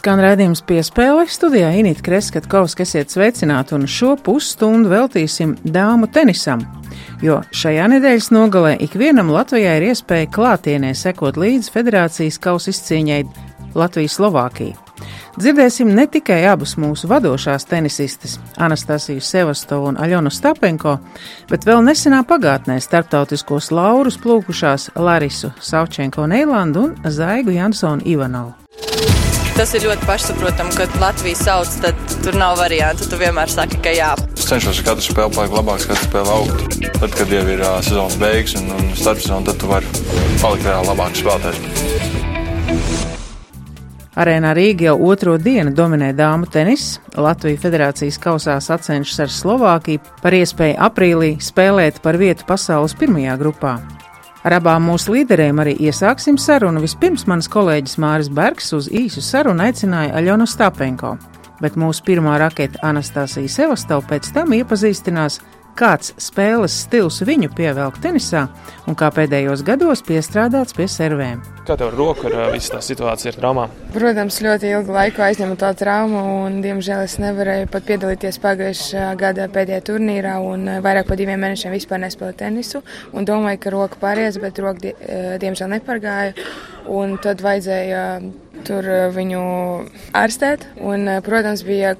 Skan redzējums piespēle studijā Inīte Kreskatkovs, esiet sveicināti un šo pusstundu veltīsim dāmu tenisam, jo šajā nedēļas nogalē ikvienam Latvijai ir iespēja klātienē sekot līdzi federācijas kausa izcīņai Latvijas-Slovākija. Dzirdēsim ne tikai abus mūsu vadošās tenisistes, Anastasiju Sevastovu un Aļonu Stapenko, bet vēl nesenā pagātnē starptautiskos laurus plūkušās Larisu Savčenko Neilandu un Zaigu Jansonu Ivanovu. Tas ir ļoti pašsaprotami, kad Latvija sauc, tad tur nav variantu. Tu vienmēr saki, ka jā. Es cenšos katru spēli palikt labāks, katru spēli augt. Tad, kad jau ir uh, sezonas beigas un, un starpsezona, tad tu vari palikt vēl labāks spēlētājs. Arēnā Rīga jau otro dienu dominē dāmu tenis. Latvija federācijas kausā sacenšas ar Slovākiju par iespēju aprīlī spēlēt par vietu pasaules pirmajā grupā. Ar abām mūsu līderēm arī iesāksim sarunu. Vispirms mans kolēģis Māris Bergs uz īsu sarunu aicināja Aļonu Stapenko, bet mūsu pirmā raketa Anastasija Sevastova pēc tam iepazīstinās kāds spēles stils viņu pievelk tenisā un kā pēdējos gados piestrādāts pie servēm. Kā tev ar roku ar visu tā situāciju ar traumām? Protams, ļoti ilgu laiku aizņēmu to traumu, un, diemžēl, es nevarēju pat piedalīties pagājušā gada pēdējā turnīrā, un vairāk par diviem mēnešiem vispār nespēlēju tenisu. Domāju, ka roka pāries, bet roka, diemžēl, nepargāja. Un tad vajadzēja tur viņu ārstēt, un, protams, bija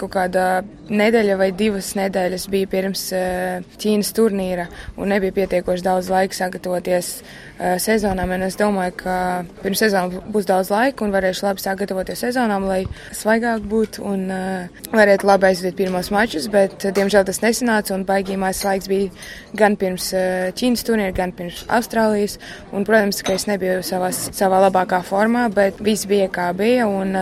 kaut kāda nedēļa vai divas nedēļas bija pirms eh, Ķīnas turnīra un nebija pietiekoši daudz laika sagatavoties eh, sezonām. Es domāju, ka pirms sezonas būs daudz laika un varēšu labi sagatavoties sezonām, lai svaigāk būtu un eh, varētu labi aizvadīt pirmos mačus, bet diemžēl tas nesanāca un baigījumais laiks bija gan pirms Ķīnas turnīra, gan pirms Austrālijas. Un, protams, ka es nebiju savā, savā labākā formā, bet viss bija kā bija un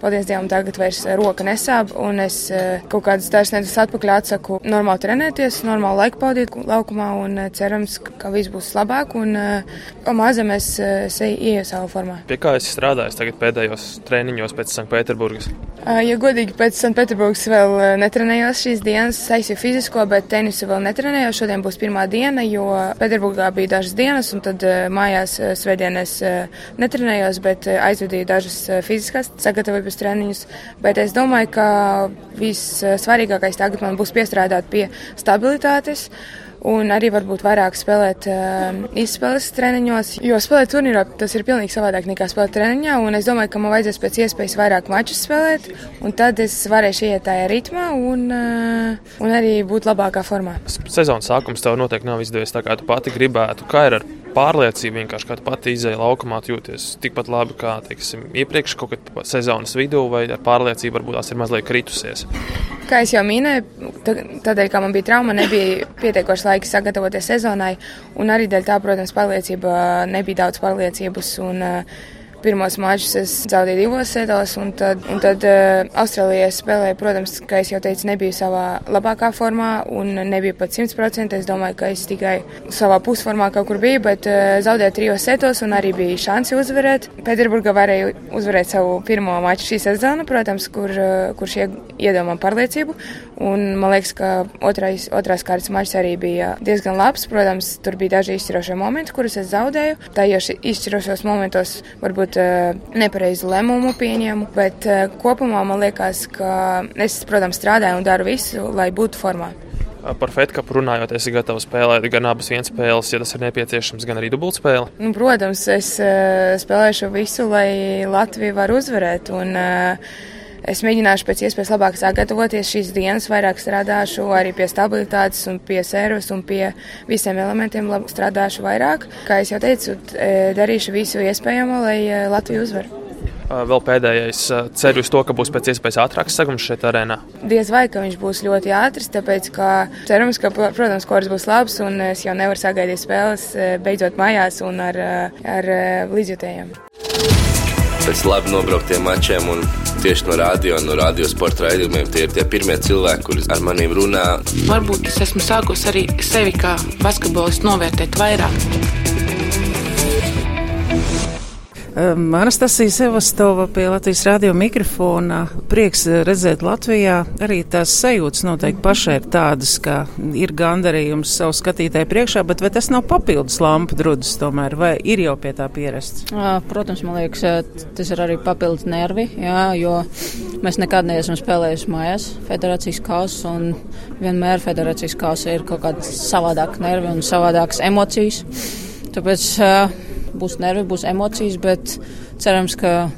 paldies Dievam tagad vairs roka nesāp un es kaut kaut kādas nedēļas atpakaļ atsaku normāli trenēties, normāli laiku pavadīt laukumā un eh, cerams, ka viss būs labāk un uh, mazam es, es ieju savā formā. Pie kā esi strādājis tagad pēdējos treniņos pēc Sanktpēterburgas? Ja godīgi, pēc Sanktpēterburgas vēl netrenējos šīs dienas, aizsiju fizisko, bet tenisu vēl netrenējos. Šodien būs pirmā diena, jo Pēterburgā bija dažas dienas un tad mājās svētdien es uh, netrenējos, bet aizvedīju dažas fiziskās sagatavības treniņus. Bet es domāju, ka viss svarīgākais tagad man būs piestrādāt pie stabilitātes. Un arī varbūt vairāk spēlēt uh, izspēles treniņos, jo spēlēt turnīrā tas ir pilnīgi savādāk nekā spēlēt treniņā. Es domāju, ka man vajadzēs pēc iespējas vairāk mačus spēlēt, un tad es varēšu iet tajā ritmā un, uh, un arī būt labākā formā. Sezonas sākums tev noteikti nav izdevies tā, kā tu pati gribētu. Kā ir ar pārliecību, vienkārši kā tu pati izēja laukumā, jūties tikpat labi kā teiksim, iepriekš, kaut kad sezonas vidū, vai ar pārliecību varbūt tās ir mazliet kritusies. Kā jau minēju, tādēļ, ka man bija trauma, nebija pietiekoši laika sagatavoties sezonai, un arī dēļ tā, protams, pārliecība nebija daudz pārliecības. Un, uh, Pirmos mačus es zaudēju divos setos, un tad, un tad uh, Austrālijā spēlēju, protams, kā jau teicu, nebiju savā labākā formā un nebiju pat 100%. Es domāju, ka es tikai savā pusformā kaut kur biju, bet uh, zaudēju trijos setos un arī bija šansi uzvarēt. Pēterburgā varēju uzvarēt savu pirmo maču šī sezona, protams, kur, uh, kurš iedomā pārliecību. Un man liekas, ka otrais, otrās kārtas mačs arī bija diezgan labs. Protams, tur bija daži izšķirošie momenti, kurus es zaudēju. Tajos izšķirošos momentos varbūt eh, nepareizu lēmumu pieņēmu, bet eh, kopumā man liekas, ka es, protams, strādāju un daru visu, lai būtu formā. Par FedCap runājot, esi gatavs spēlēt gan abas vienas spēles, ja tas ir nepieciešams, gan arī dubultspēli? Nu, protams, es uh, spēlēšu visu, lai Latvija var uzvarēt. Un, uh, Es mēģināšu pēc iespējas labāk sagatavoties šīs dienas, vairāk strādāšu arī pie stabilitātes, un pie servis un pie visiem elementiem. Strādāšu vairāk. Kā jau teicu, e, darīšu visu iespējamo, lai e, Latvija uzvarētu. Vēl pēdējais ceru uz to, ka būs pēc iespējas ātrāks segums šeit arēnā. Diez vai, ka viņš būs ļoti ātrs, tāpēc, ka cerams, ka, protams, kurs būs labs un es jau nevaru sagaidīt spēles beidzot mājās un ar, ar līdzjutējiem. Pēc labi nobrauktiem mačiem un tieši no radio, no radio sporta raidījumiem. Tie ir tie pirmie cilvēki, kurus ar maniem runā. Varbūt es esmu sākus arī sevi kā basketbolistu novērtēt vairāk. Anastasija Sevastova pie Latvijas radio mikrofona. Prieks redzēt Latvijā. Arī tās sajūtas noteikti pašai ir tādas, ka ir gandarījums savu skatītāju priekšā, bet vai tas nav papildus lampu drudus tomēr, vai ir jau pie tā pierasts? Protams, man liekas, tas ir arī papildus nervi, jā, jo mēs nekad neesam spēlējuši mājās federācijas kausu un vienmēr federācijas kausa ir kaut kāds savādāk nervi un savādākas emocijas. Tāpēc uh, būs nervi, būs emocijas, bet cerams, ka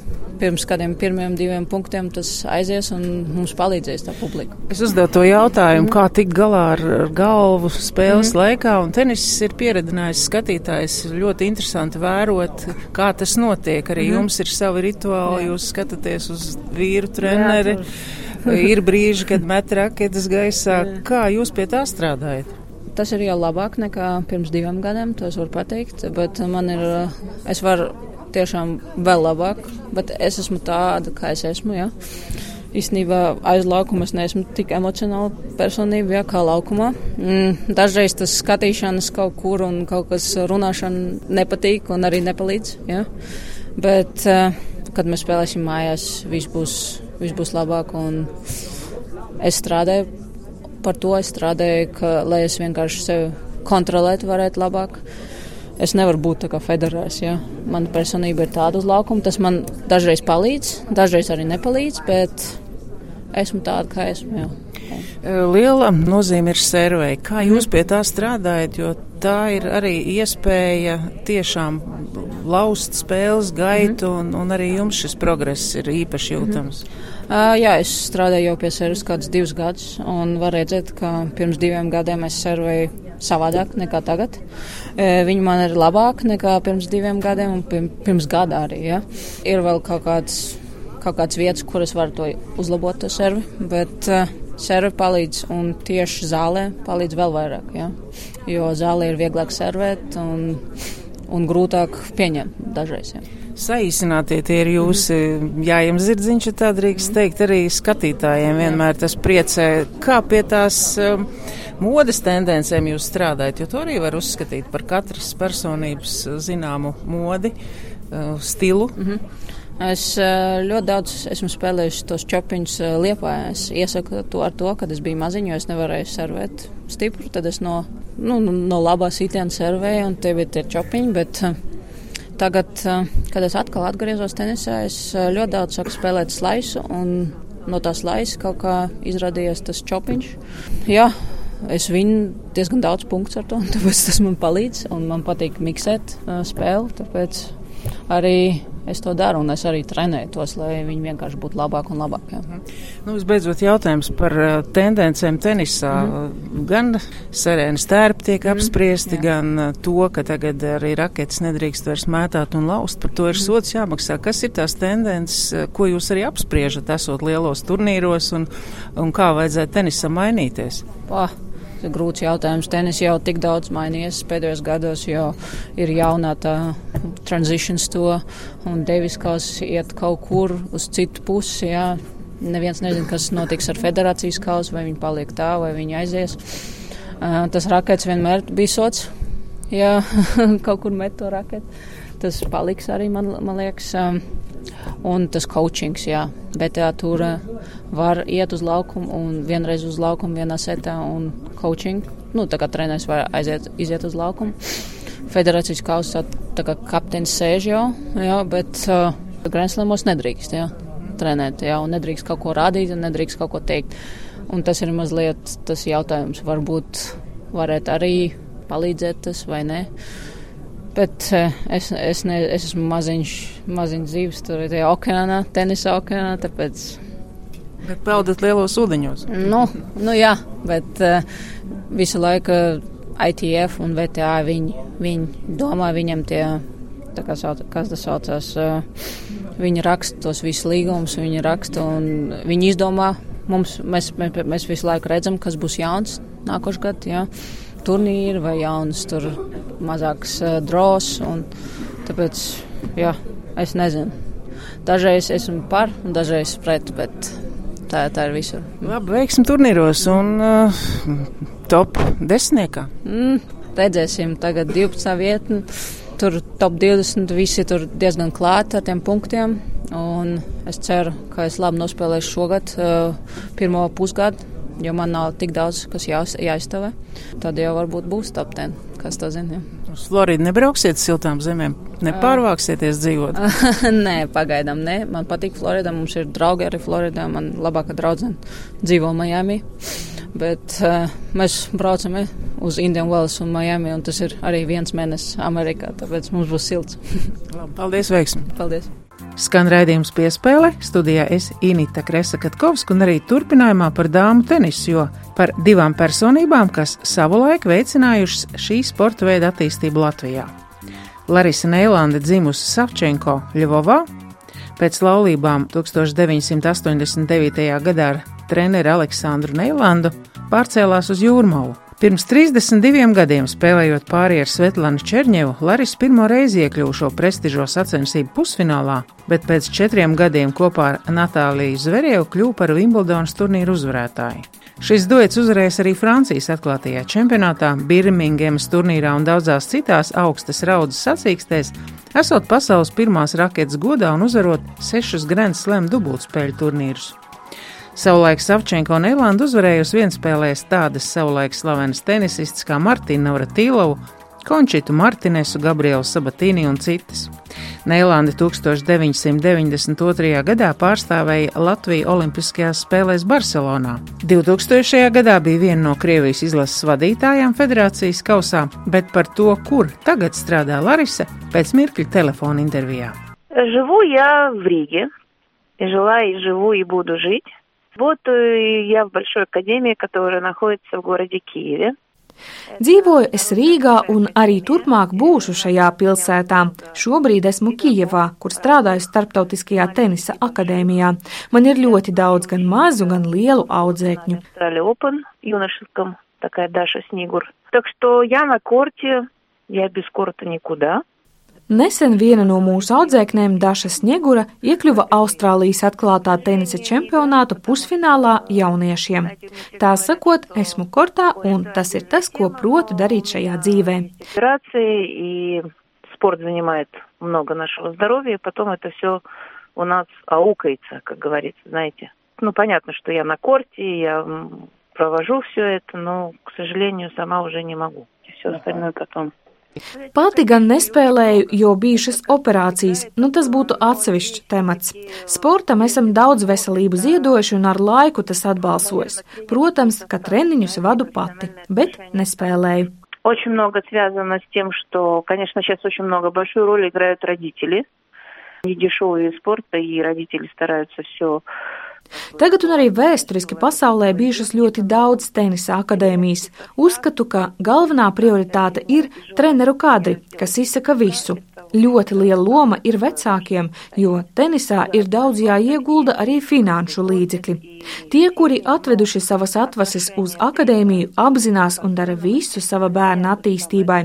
pirms kādiem pirmiem diviem punktiem tas aizies un mums palīdzēs tā publika. Es uzdevu to jautājumu, mm. kā tikt galā ar, ar galvu spēles mm. laikā, un tenis ir pieredzinājis skatītājs ļoti interesanti vērot, kā tas notiek. Arī mm. jums ir savi rituāli, Jā. jūs skatāties uz vīru treneri. Jā, ir brīži, kad met raketas gaisā. Jā. Kā jūs pie tā strādājat? Tas ir jau labāk nekā pirms diviem gadiem, to es varu pateikt. Bet man ir, es varu tiešām vēl labāk, bet es esmu tāda, kā es esmu. Ja? Īstenībā aiz laukuma es neesmu tik emocionāla personība, ja, kā laukumā. Mm, dažreiz tas skatīšanas kaut kur un kaut kas runāšana nepatīk un arī nepalīdz. Ja? Bet, kad mēs spēlēsim mājās, viss būs, viss būs labāk es strādāju par to es strādāju, ka, lai es vienkārši sevi kontrolētu, varētu labāk. Es nevaru būt tā kā federāls. Ja? Mana personība ir tāda uz laukuma. Tas man dažreiz palīdz, dažreiz arī nepalīdz, bet esmu tāda, kā esmu. Jā. Liela nozīme ir servei. Kā jūs pie tā strādājat? Jo tā ir arī iespēja tiešām laust spēles gaitu, un, un arī jums šis progress ir īpaši jūtams. Mm -hmm. Uh, jā, es strādāju jau pie servis kādus divus gadus, un var redzēt, ka pirms diviem gadiem es servēju savādāk nekā tagad. Uh, viņi man ir labāk nekā pirms diviem gadiem, un pirms gada arī. Ja. Ir vēl kaut kāds, kaut kāds vietas, kuras var to uzlabot, to servi, bet uh, servi palīdz, un tieši zālē palīdz vēl vairāk, ja. jo zālē ir vieglāk servēt un, un grūtāk pieņemt dažreiz. Ja. Saīsinātie tie ir jūsu jājiem zirdziņš, ja tā drīkst teikt, arī skatītājiem vienmēr tas priecē. Kā pie tās um, modes tendencēm jūs strādājat, jo to arī var uzskatīt par katras personības zināmu modi, uh, stilu. Mm -hmm. Es uh, ļoti daudz esmu spēlējis tos čopiņus uh, liepā. Es iesaku to ar to, kad es biju maziņš, jo es nevarēju servēt stipru. Tad es no, nu, no labās sitiena servēju, un tie bija tie čopiņi. Bet, uh, Tagad, eh, kad es atkal atgriezos tenisā, es eh, ļoti daudz sāku spēlēt slaisu, un no tās laisas kaut kā izrādījās tas chopiņš. Jā, es viņu diezgan daudz punktu ar to, tāpēc tas man palīdz, un man patīk miksēt spēli, tāpēc arī es to daru, un es arī trenēju tos, lai viņi vienkārši būtu labāki un labāki. Mhm. Nu, visbeidzot, jautājums par uh, tendencēm tenisā. Mm. Gan serēnas tērpi tiek mm. apspriesti, Jā. gan uh, to, ka tagad arī raketes nedrīkst vairs mētāt un laust. Par to ir mm. sots jāmaksā. Kas ir tās tendences, uh, ko jūs arī apspriežat, esot lielos turnīros, un, un kā vajadzētu tenisam mainīties? Pah grūts jautājums. Tenis jau tik daudz mainījies pēdējos gados, jo ir jaunā tā transitions to, un Deviskaus iet kaut kur uz citu pusi, jā. Neviens nezina, kas notiks ar federācijas kausu, vai viņi paliek tā, vai viņi aizies. Uh, tas rakets vienmēr bija sots, jā, kaut kur met to raketu. Tas paliks arī, man, man liekas. Um, un tas coachings, jā. Bet jā, tur var iet uz laukumu un vienreiz uz laukumu vienā setā un coaching. Nu, tā kā treneris var aiziet, iziet uz laukumu. Federācijas kausā tā kā kapteinis sēž jau, jā, bet uh, Grandslamos nedrīkst, jā, trenēt, jā, un nedrīkst kaut ko rādīt un nedrīkst kaut ko teikt. Un tas ir mazliet tas jautājums, varbūt varētu arī palīdzēt tas vai ne. Bet uh, es, es, ne, es esmu maziņš, maziņš dzīves tur tajā okeānā, tenisa okeānā, tāpēc Bet peldat lielos ūdeņos. Nu, nu jā, bet uh, visu laiku ITF un VTA viņi, viņi domā, viņam tie, tā kā sauc, kas tas saucās, uh, viņi raksta tos visus līgumus, viņi raksta un viņi izdomā. Mums, mēs, mēs, mēs visu laiku redzam, kas būs jauns nākošais gads, jā. Turnīri vai jauns, tur mazāks uh, dros un tāpēc, jā, es nezinu. Dažreiz esmu par un dažreiz pret, bet tā, tā ir visur. Labi, veiksim turnīros un uh, top desmitniekā. Mm, redzēsim, tagad 12. vietni. tur top 20 visi tur diezgan klāti ar tiem punktiem. Un es ceru, ka es labi nospēlēšu šogad uh, pirmo pusgadu, jo man nav tik daudz, kas jā, jāizstāvē. Tad jau varbūt būs top 10, kas to zina. Uz Floridu nebrauksiet siltām zemēm, nepārvāksieties dzīvot? nē, pagaidām nē. Man patīk Florida, mums ir draugi arī Floridā, man labākā draudzene dzīvo Miami. Bet uh, mēs braucam eh, uz Indian Wells un Miami, un tas ir arī viens mēnesis Amerikā, tāpēc mums būs silts. Labi, paldies, veiksmi! Paldies! Skan raidījums piespēle, studijā es Inita Kresa Katkovska un arī turpinājumā par dāmu tenisu, jo par divām personībām, kas savulaik veicinājušas šī sporta veida attīstību Latvijā. Larisa Neilande dzimusi Savčenko Ļuvovā, pēc laulībām 1989. gadā ar treneri Aleksandru Neilandu pārcēlās uz Jūrmalu. Pirms 32 gadiem spēlējot pāri ar Svetlanu Černievu, Laris pirmo reizi iekļuva šo prestižo sacensību pusfinālā, bet pēc četriem gadiem kopā ar Natāliju Zverievu kļuva par Wimbledonas turnīru uzvarētāju. Šis duets uzvarēs arī Francijas atklātajā čempionātā, Birmingemas turnīrā un daudzās citās augstas raudzes sacīkstēs, esot pasaules pirmās raketas godā un uzvarot sešus Grand Slam dubultspēļu turnīrus. Savulaik Savčenko un Eilanda uzvarējusi vienspēlēs tādas savulaik slavenas tenisistas kā Martina Navratīlovu, Končitu Martinesu, Gabrielu Sabatīni un citas. Neilanda 1992. gadā pārstāvēja Latviju Olimpiskajās spēlēs Barcelonā. 2000. gadā bija viena no Krievijas izlases vadītājām federācijas kausā, bet par to, kur tagad strādā Larisa, pēc mirkļa telefona intervijā. Живу я в Риге. Жила и живу и буду жить. Работаю я в Большой академии, которая находится в городе Киеве. Dzīvoju es Rīgā un arī turpmāk būšu šajā pilsētā. Šobrīd esmu Kijevā, kur strādāju Starptautiskajā tenisa akadēmijā. Man ir ļoti daudz gan mazu, gan lielu audzēkņu. Такая Даша Снегур. Так что я на корте, я без корта никуда. Nesen viena no mūsu audzēknēm, Daša Sniegura, iekļuva Austrālijas atklātā tenisa čempionāta pusfinālā jauniešiem. Tā sakot, esmu kortā, un tas ir tas, ko protu darīt šajā dzīvē. Спорт занимает много нашего здоровья, потом это все у нас аукается, как говорится, знаете. Ну, понятно, что я на корте, я провожу все это, но, к сожалению, сама уже не могу. Все остальное потом. Pati gan nespēlēju, jo bijušas operācijas, nu tas būtu atsevišķs temats. Sportam esam daudz veselību ziedojuši un ar laiku tas atbalsojas. Protams, ka treniņus vadu pati, bet nespēlēju. Очень много связано с тем, что, конечно, сейчас очень много большую роль играют родители. Недешевые спорта, и родители стараются все Tagad un arī vēsturiski pasaulē bijušas ļoti daudz tenisa akadēmijas. Uzskatu, ka galvenā prioritāte ir treneru kadri, kas izsaka visu. Ļoti liela loma ir vecākiem, jo tenisā ir daudz jāiegulda arī finanšu līdzekļi. Tie, kuri atveduši savas atvases uz akadēmiju, apzinās un dara visu sava bērna attīstībai,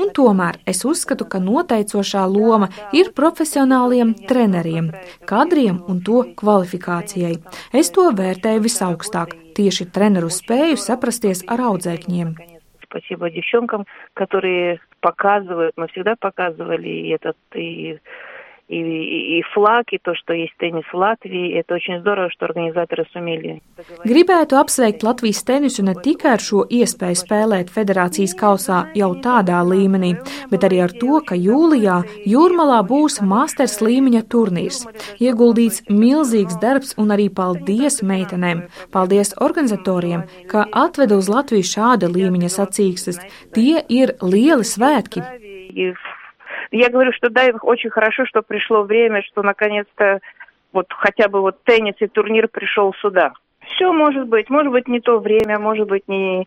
un tomēr es uzskatu, ka noteicošā loma ir profesionāliem treneriem, kadriem un to kvalifikācijai. Es to vērtēju visaugstāk, tieši treneru spēju saprasties ar audzēkņiem. Спасибо девчонкам, которые показывают, мы всегда показывали этот и и, и флаг, и то, что есть теннис в Латвии. Это очень здорово, что организаторы сумели. Gribētu apsveikt Latvijas tenisu ne tikai ar šo iespēju spēlēt federācijas kausā jau tādā līmenī, bet arī ar to, ka jūlijā Jūrmalā būs masters līmeņa turnīrs. Ieguldīts milzīgs darbs un arī paldies meitenēm, paldies organizatoriem, ka atveda uz Latviju šāda līmeņa sacīkstes. Tie ir lieli svētki. Я говорю, что да, очень хорошо, что пришло время, что наконец-то вот хотя бы вот теннис и турнир пришел сюда. Все может быть, может быть не то время, может быть не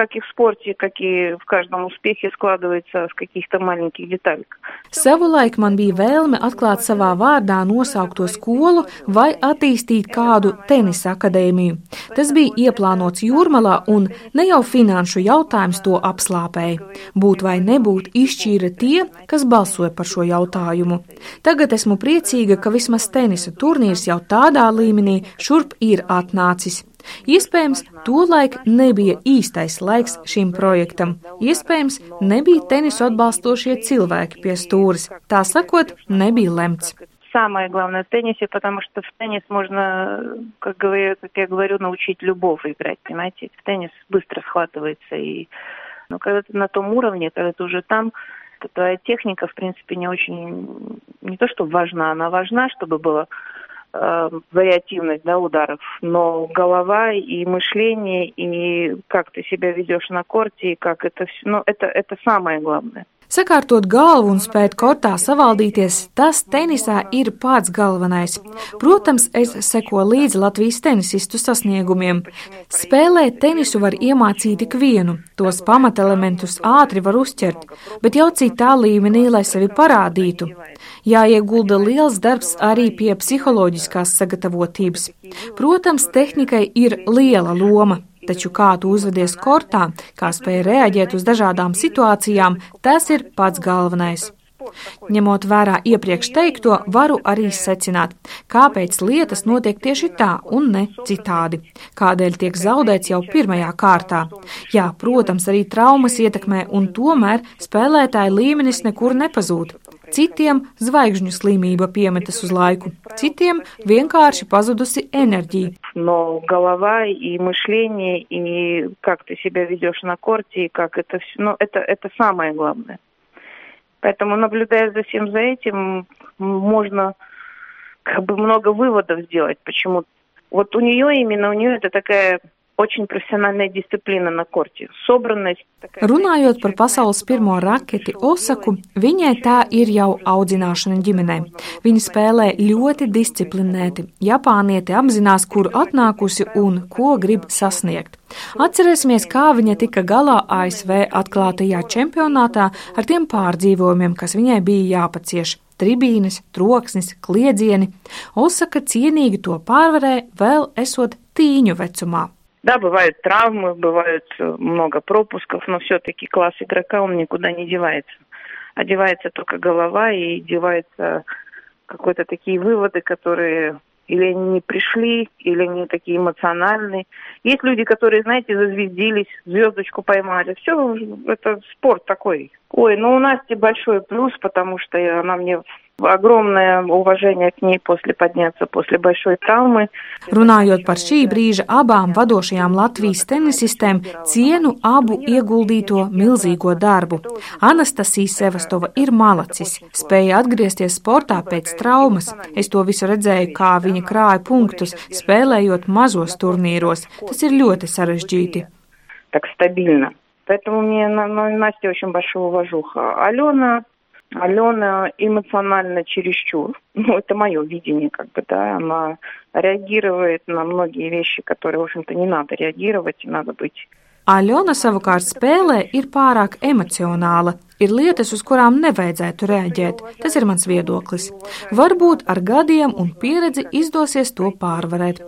как и в спорте, как и в каждом успехе складывается в каких-то маленьких деталях. Savulaik man bija vēlme atklāt savā vārdā nosaukto skolu vai attīstīt kādu tenisa akadēmiju. Tas bija ieplānots jūrmalā un ne jau finanšu jautājums to apslāpēja. Būt vai nebūt izšķīra tie, kas balsoja par šo jautājumu. Tagad esmu priecīga, ka vismaz tenisa turnīrs jau tādā līmenī šurp ir atnācis. Iespējams, tolaik nebija īstais laiks šim projektam. Iespējams, nebija tenisu atbalstošie cilvēki pie stūres. Tā sakot, nebija lemts. Самое главное в теннисе, потому что в теннис можно, как, говорю, как я говорю, научить любовь играть, понимаете? В теннис быстро схватывается. И, ну, когда ты на том уровне, когда ты уже там, то твоя техника, в принципе, не очень, не то что важна, она важна, чтобы было э, вариативность да, ударов, но голова и мышление, и как ты себя ведешь на корте, и как это все, ну, это, это самое главное. Sakārtot galvu un spēt kortā savaldīties, tas tenisā ir pats galvenais. Protams, es seko līdzi Latvijas tenisistu sasniegumiem. Spēlēt tenisu var iemācīt ikvienu, tos pamatelementus ātri var uzķert, bet jau citā līmenī, lai sevi parādītu. Jāiegulda liels darbs arī pie psiholoģiskās sagatavotības. Protams, tehnikai ir liela loma, Taču kā tu uzvedies kortā, kā spēj reaģēt uz dažādām situācijām, tas ir pats galvenais. Ņemot vērā iepriekš teikto, varu arī secināt, kāpēc lietas notiek tieši tā un ne citādi, kādēļ tiek zaudēts jau pirmajā kārtā. Jā, protams, arī traumas ietekmē, un tomēr spēlētāja līmenis nekur nepazūd. Citiem zvaigžņu slimība piemetas uz laiku, citiem vienkārši pazudusi enerģija. Но голова и мышление, и как ты себя ведешь на корте, и как это все, ну, это, это самое главное. Поэтому, наблюдая за всем за этим, можно как бы много выводов сделать, почему. Вот у нее именно, у нее это такая очень профессиональная дисциplīna на korti. Sobranность. Runājot par pasaules pirmo raketi Osaku, viņai tā ir jau audzināšana ģimenē. Viņa spēlē ļoti disciplinēti. Japānieti apzinās, kur atnākusi un ko grib sasniegt. Atcerēsimies, kā viņa tika galā ASV atklātajā čempionātā ar tiem pārdzīvojumiem, kas viņai bija jāpacieš tribīnes, troksnis, kliedzieni. Osaka cienīgi to pārvarēja, vēl esot tīņu vecumā. Да, бывают травмы, бывают э, много пропусков, но все-таки класс игрока, он никуда не девается. Одевается только голова и деваются какие-то такие выводы, которые или они не пришли, или они такие эмоциональные. Есть люди, которые, знаете, зазвездились, звездочку поймали. Все, это спорт такой. Ой, ну у Насти большой плюс, потому что она мне огромное уважение к ней после подняться после большой travmы. Runājot par šī brīža abām vadošajām Latvijas tenisistēm, cienu abu ieguldīto milzīgo darbu. Anastasija Sevastova ir malacis, spēja atgriezties sportā pēc traumas. Es to visu redzēju, kā viņa krāja punktus, spēlējot mazos turnīros. Tas ir ļoti sarežģīti. Так стабильно. Поэтому мне Настя очень большая уважуха. Алена Алена эмоционально чересчур. Ну, это мое видение, как бы, да. Она реагирует на многие вещи, которые, в общем-то, не надо реагировать, и надо быть Aļona savukārt spēlē ir pārāk emocionāla. Ir lietas, uz kurām nevajadzētu reaģēt. Tas ir mans viedoklis. Varbūt ar gadiem un pieredzi izdosies to pārvarēt.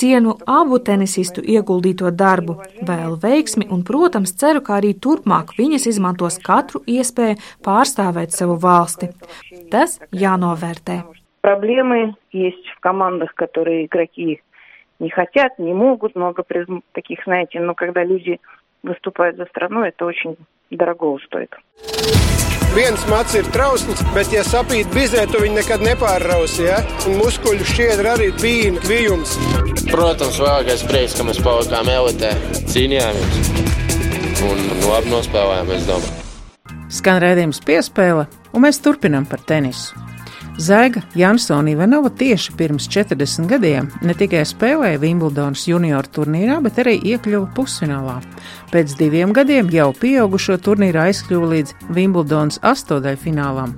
Cienu abu tenisistu ieguldīto darbu, vēl veiksmi un, protams, ceru, ka arī turpmāk viņas izmantos katru iespēju pārstāvēt savu valsti. Tas jānovērtē. Проблемы есть в командах, которые игроки не хотят, не могут, много таких, знаете, но когда люди выступают за страну, это очень дорого стоит. Viens mats ir trausls, bet, ja sapīt bizē, tu viņu nekad nepārrausi. Ja? Un muskuļu šķiedra arī bija kvijums. Protams, vēlākais prieks, ka mēs palikām elitē, cīnījāmies un labi nospēlējām, es domāju. Skan redzējums piespēle, un mēs turpinām par tenisu. Zaiga Jansona Ivanova tieši pirms 40 gadiem ne tikai spēlēja Wimbledonas junioru turnīrā, bet arī iekļuva pusfinālā. Pēc diviem gadiem jau pieaugušo turnīrā aizkļuva līdz Wimbledonas astotdaļfinālam.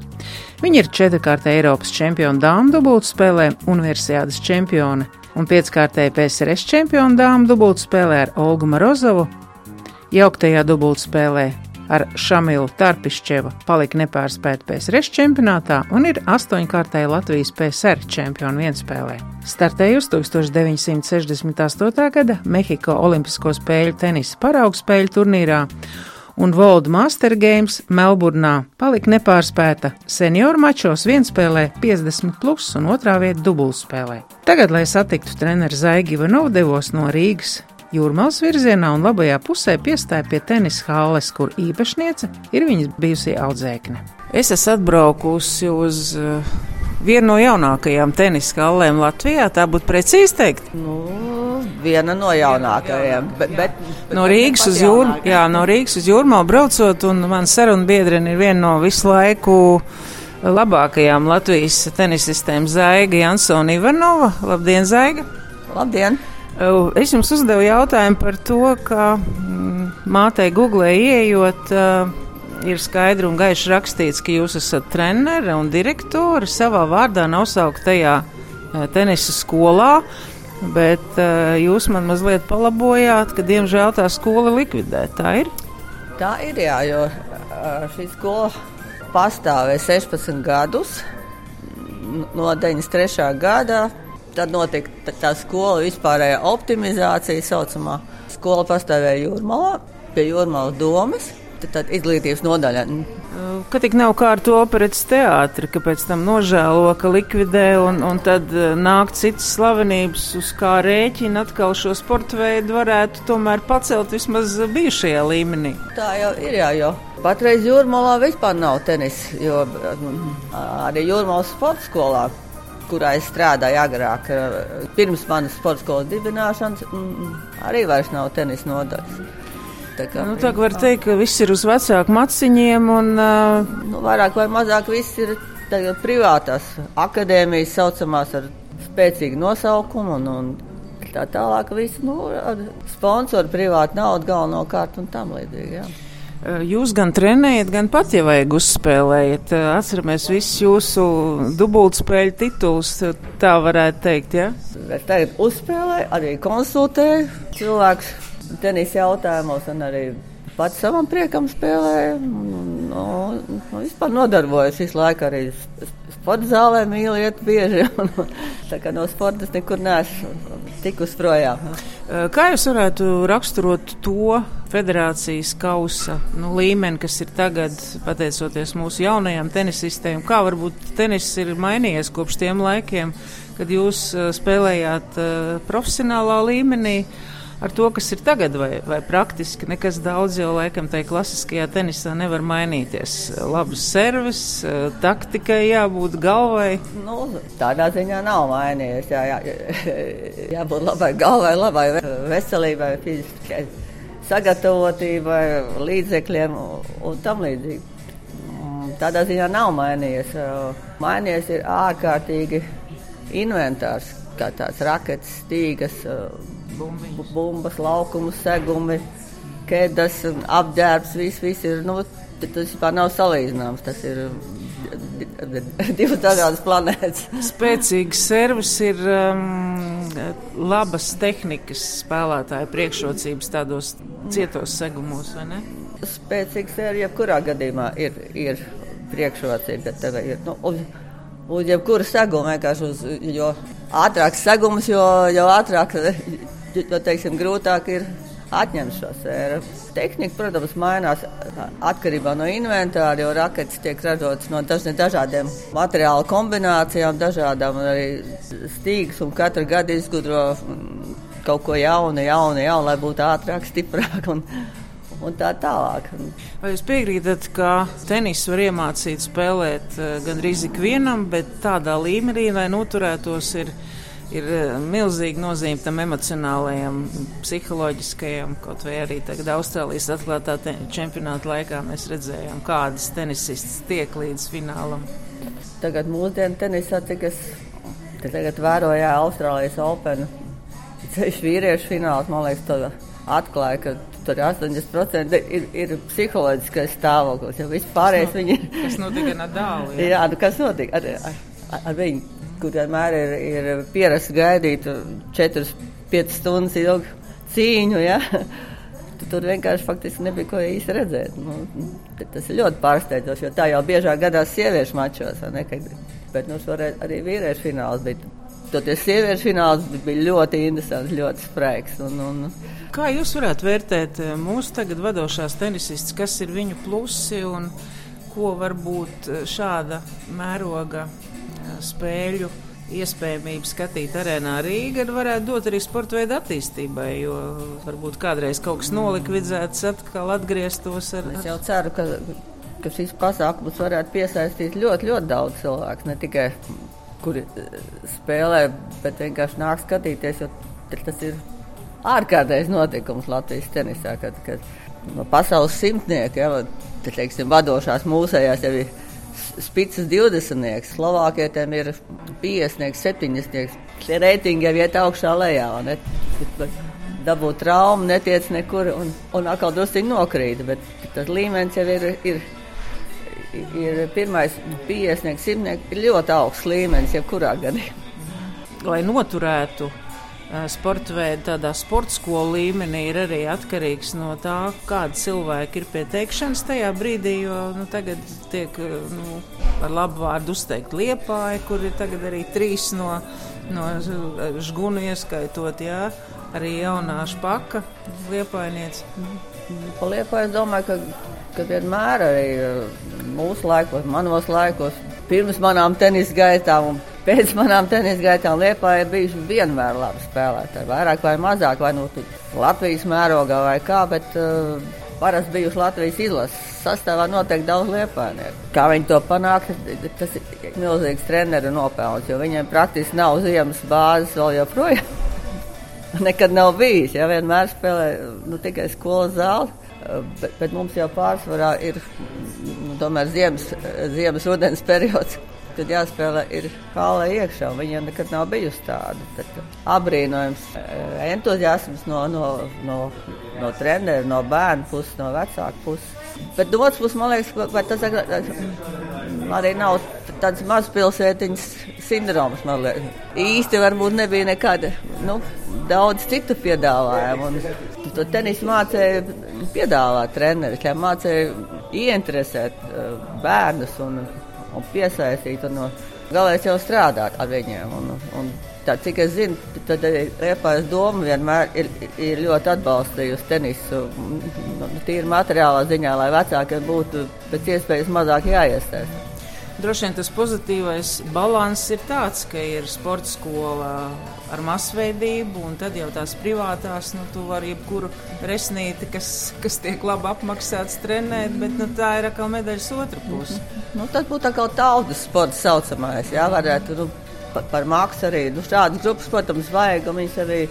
Viņa ir četrkārtē Eiropas čempiona dāmas dubultspēlē, universitātes čempione un pieckārtēja PSRS čempiona dāmas dubultspēlē ar Olgu Marozovu. Jauktajā dubultspēlē ar Šamilu Tarpišķevu palika nepārspēta PSRS čempionātā un ir astoņkārtēja Latvijas PSR čempionu vienspēlē. Startējusi 1968. gada Mehiko Olimpisko spēļu tenisa paraugspēļu turnīrā un Volda Master Games Melburnā palika nepārspēta. Senioru mačos viens spēlē 50 plus un otrā vieta dubultspēlē. Tagad, lai satiktu treneru Zaigi Ivanovu, devos no Rīgas Jūrmālas virzienā un labajā pusē piestāja pie tenisa halles, kur īpašniece ir viņas bijusī audzēkne. Es esmu atbraukusi uz uh, vienu no jaunākajām tenisa hallēm Latvijā. Tā būtu precīzi teikt. Nu, viena no jaunākajām. Bet, bet, bet no Rīgas uz jūrmālu, jā, no Rīgas uz jūrmālu braucot, un man saruna biedrene ir viena no visu laiku labākajām Latvijas tenisistēm Zaiga Jansona Ivanova. Labdien, Zaiga! Labdien! Es jums uzdevu jautājumu par to, ka mm, mātei Google ieejot, ir skaidri un gaiši rakstīts, ka jūs esat trenere un direktori. Savā vārdā nosaukt tajā tenisa skolā, bet jūs man mazliet palabojāt, ka diemžēl tā skola likvidē. Tā ir? Tā ir, jā, jo šī skola pastāvēja 16 gadus no 93. gada Tad notika tā skola vispārējā optimizācija, saucamā skola pastāvēja jūrmalā, pie jūrmalas domas. Tad, izglītības nodaļa. Ka tik nav kā ar to operas teātri, ka pēc tam nožēlo, ka likvidē un, un tad nāk citas slavenības, uz kā rēķina atkal šo sporta veidu varētu tomēr pacelt vismaz bijušajā līmenī. Tā jau ir, jā, jo patreiz jūrmalā vispār nav tenis, jo arī jūrmalas sporta skolā kurā es strādāju agrāk, pirms manas sporta skolas dibināšanas, arī vairs nav tenisa nodaļas. Tā kā nu, tā var teikt, ka viss ir uz vecāku maciņiem. Un, uh... nu, vairāk vai mazāk viss ir privātās akadēmijas, saucamās ar spēcīgu nosaukumu. Un, un tā tālāk, viss nu, ar sponsoru, privātu naudu galvenokārt un tam līdzīgi. Jā. Jūs gan trenējat, gan pat, ja vajag uzspēlējat. Atceramies visus jūsu dubultspēļu titulus, tā varētu teikt, ja? Es tagad uzspēlēju, arī konsultēju cilvēkus tenisa jautājumos un arī pats savam priekam spēlēju. Nu, nu, vispār nodarbojos visu laiku arī sporta zālē, mīlu iet bieži. tā kā no sporta es nekur neesmu tikus projām. Kā jūs varētu raksturot to federācijas kausa nu, līmeni, kas ir tagad, pateicoties mūsu jaunajām tenisistēm? Kā varbūt tenis ir mainījies kopš tiem laikiem, kad jūs spēlējāt profesionālā līmenī? ar to, kas ir tagad, vai, vai praktiski nekas daudz jau laikam tajā klasiskajā tenisā nevar mainīties. Labs servis, taktikai jābūt galvai. Nu, tādā ziņā nav mainījies. Jā, jā, jābūt labai galvai, labai veselībai, fiziskai sagatavotībai, līdzekļiem un tam līdzīgi. Mm, tādā ziņā nav mainījies. Mainījies ir ārkārtīgi inventārs, kā tāds raketas, stīgas Bumbiņas. bumbas, laukumu, segumi, ķēdes, apģērbs, viss, viss ir. Nu, tas vispār nav salīdzināms. Tas ir divas dažādas planētas. Spēcīgs servis ir um, labas tehnikas spēlētāja priekšrocības tādos cietos segumos, vai ne? Spēcīgs servis jebkurā gadījumā ir, ir priekšrocība. Ir, nu, uz, uz jebkura seguma vienkārši uz, jo ātrāks segums, jo, jo ātrāk jo teiksim, grūtāk ir atņemt šo sēru. Tehnika, protams, mainās atkarībā no inventāra, jo raketas tiek ražotas no dažādiem materiālu kombinācijām, dažādām arī stīgas, un katru gadu izgudro mm, kaut ko jaunu, jaunu, jaunu lai būtu ātrāk, stiprāk. Un, un tā tālāk. Vai jūs piekrītat, ka tenis var iemācīt spēlēt eh, gandrīz ikvienam, bet tādā līmenī, lai noturētos, ir ir eh, milzīga nozīme tam emocionālajam, psiholoģiskajam, kaut vai arī tagad Austrālijas atklātā čempionāta laikā mēs redzējām, kādas tenisistas tiek līdz finālam. Tagad mūsdienu tenisā, cik es tagad vēroju Austrālijas Open, ceļš vīriešu fināls, man liekas, to atklāja, ka tur 80% ir, ir psiholoģiskais stāvoklis, jo vispārējais viņi ir. Kas notika Nadālu? Jā, jā nu kas notika ar, ar, ar, ar viņu? Kur vienmēr ir, ir pierasts gaidīt 4-5 stundas ilgu cīņu. Ja? Tur vienkārši faktiski nebija ko īsti redzēt. Nu, tas ir ļoti pārsteidzoši, jo tā jau biežāk gadās sieviešu mačos. Ne, kad, bet nu, arī vīriešu fināls bija Toties sieviešu fināls bija ļoti interesants, ļoti spraigs. Un, un, Kā jūs varētu vērtēt eh, mūsu tagad vadošās tenisistas, kas ir viņu plusi un ko varbūt eh, šāda mēroga spēļu iespējamība skatīt arēnā Rīgā varētu dot arī sporta veidu attīstībai, jo varbūt kādreiz kaut kas nolikvidēts, atkal atgrieztos ar. Es jau ceru, ka, ka šis pasākums varētu piesaistīt ļoti, ļoti daudz cilvēku, ne tikai kuri spēlē, bet vienkārši nāk skatīties, jo tas ir ārkārtējs notikums Latvijas tenisā, kad, kad no pasaules simtnieka, ja, teiksim, vadošās mūsējās jau ir spīdus 20. Slovākietiem ir 50, 70. Šie reitingi jau iet augšā lejā. Ne? Dabūt traumu, netiec nekur un, un atkal druskuļi nokrīt. Bet tas līmenis jau ir, ir, ir pirmais 50, 100. ir ļoti augsts līmenis jebkurā gadījumā. Lai noturētu sporta veidu tādā sporta skolu līmenī ir arī atkarīgs no tā, kāda cilvēka ir pie teikšanas tajā brīdī. Jo nu, tagad tiek nu, ar labu vārdu uzteikt liepāji, kur ir arī trīs no, no žgunu ieskaitot, jā, arī jaunā špaka liepainiec. Pa liepāju es domāju, ka, ka vienmēr arī mūsu laikos, manos laikos, pirms manām tenis gaitām un pēc manām tenisa gaitām Lietpā ir bijuši vienmēr labi spēlētāji. Vairāk vai mazāk, vai nu Latvijas mērogā vai kā, bet uh, parasti bijuši Latvijas izlases sastāvā noteikti daudz liepainieku. Kā viņi to panāk, tas ir milzīgs treneru nopelns, jo viņiem praktiski nav ziemas bāzes vēl joprojām. Nekad nav bijis, ja vienmēr spēlē nu, tikai skolas zāli. Uh, bet, bet mums jau pārsvarā ir tomēr ziemas, ziemas rudens periods, tad jāspēlē ir kāla iekšā. Viņiem nekad nav bijusi tāda. Tad abrīnojams eh, entuziasms no, no, no, no treneru, no bērnu puses, no vecāku puses. Bet no otras puses, man liekas, tas arī nav tāds mazpilsētiņas sindroms. Īsti varbūt nebija nekāda nu, daudz citu piedāvājumu. Un to tenisu mācīja piedāvāt treneris, mācīja ieinteresēt uh, bērnus. Un, un piesaistīt. Un, galvenais jau strādāt ar viņiem. Un, un tā, cik es zinu, tad Liepājas doma vienmēr ir, ir ļoti atbalstījusi tenisu. Tīri materiālā ziņā, lai vecākiem būtu pēc iespējas mazāk jāiesaistās. Droši vien tas pozitīvais balanss ir tāds, ka ir sporta skola ar masveidību, un tad jau tās privātās, nu, tu vari jebkuru resnīti, kas, kas tiek labi apmaksāts, trenēt, bet nu, tā ir atkal medaļas otra puse. Nu, tas būtu atkal tautas sports saucamais, jā, varētu, nu, par, par maksu arī, nu, šādas grupas, protams, vajag, un viņas arī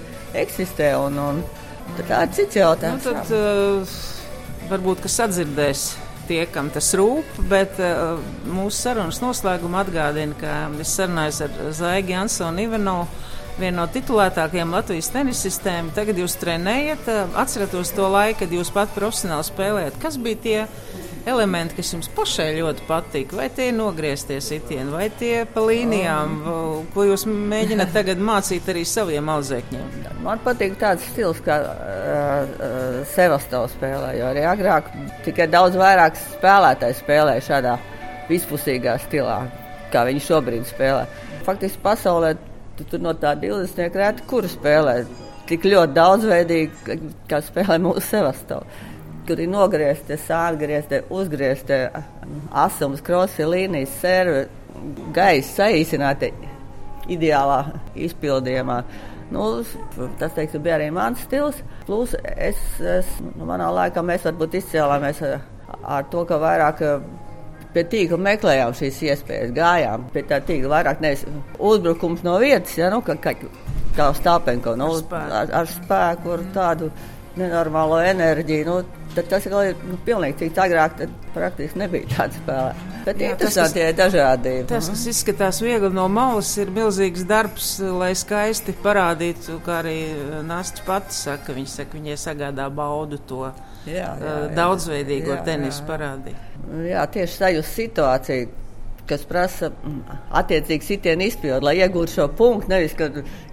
eksistē, un, un tā ir cits jautājums. Nu, tad, uh, varbūt, kas atdzirdēs tie, kam tas rūp, bet uh, mūsu sarunas noslēguma atgādina, ka es sarunājos ar Zaigu Jansonu Ivanovu, vienu no titulētākajiem Latvijas tenisistiem. Tagad jūs trenējat, atceratos to laiku, kad jūs pat profesionāli spēlējat. Kas bija tie elementi, kas jums pašai ļoti patīk? Vai tie nogrieztie sitieni, vai tie pa līnijām, ko jūs mēģināt tagad mācīt arī saviem audzēkņiem? Man patīk tāds stils, kā uh, uh, Sevastovs spēlē, jo arī agrāk tikai daudz vairāk spēlētāji spēlēja šādā vispusīgā stilā, kā viņi šobrīd spēlē. Faktiski pasaulē tu, tur no tā 20. rēta, kuru spēlē tik ļoti daudzveidīgi, kā spēlē mūsu Sevastovs kur ir nogriezti, sārgriezti, uzgriezti asums, krosi, līnijas, servi, gaisa saīsināti ideālā izpildījumā. Nu, tas teiksim, bija arī mans stils. Plus, es, es, nu, manā laikā mēs varbūt izcēlāmies ar, ar to, ka vairāk pie tīkla meklējām šīs iespējas, gājām pie tā tīkla vairāk nevis uzbrukums no vietas, ja, nu, ka, ka, kā Stāpenko, nu, ar, ar spēku, ar tādu nenormālo enerģiju. Nu, tad tas ir nu, pilnīgi cits. Agrāk praktiski nebija tāds spēlē. Bet Jā, interesanti ir dažādība. Tas, kas izskatās viegli no malas, ir milzīgs darbs, lai skaisti parādītu, kā arī Nāsts pats saka, viņa saka, viņai sagādā baudu to jā, jā, jā, daudzveidīgo jā, tenisu parādīt. Jā, tieši sajust situāciju kas prasa mm, attiecīgi sitienu izpildu, lai iegūtu šo punktu. Nevis, ka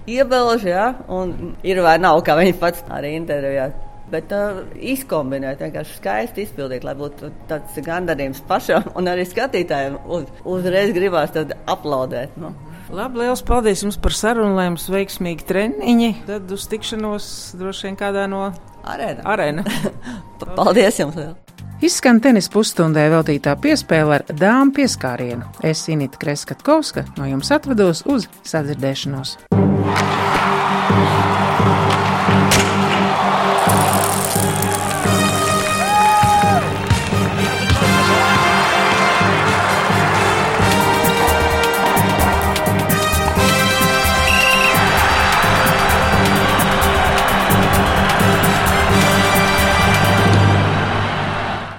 iebilž, ja, un ir vai nav, kā viņi pats arī intervijā Bet uh, izkombinēt, vienkārši skaisti izpildīt, lai būtu tāds gandarījums pašam un arī skatītājiem. Uz, uzreiz gribās aplaudēt. Nu. Labi, liels paldies jums par sarunu, lai jums veiksmīgi treniņi. Tad uz tikšanos droši vien kādā no arēna. arēna. paldies jums! Vēl. Izskan tenis pusstundē veltītā piespēle ar dāmu pieskārienu. Es Inīti Kreskatkovska no jums atvados uz sadzirdēšanos.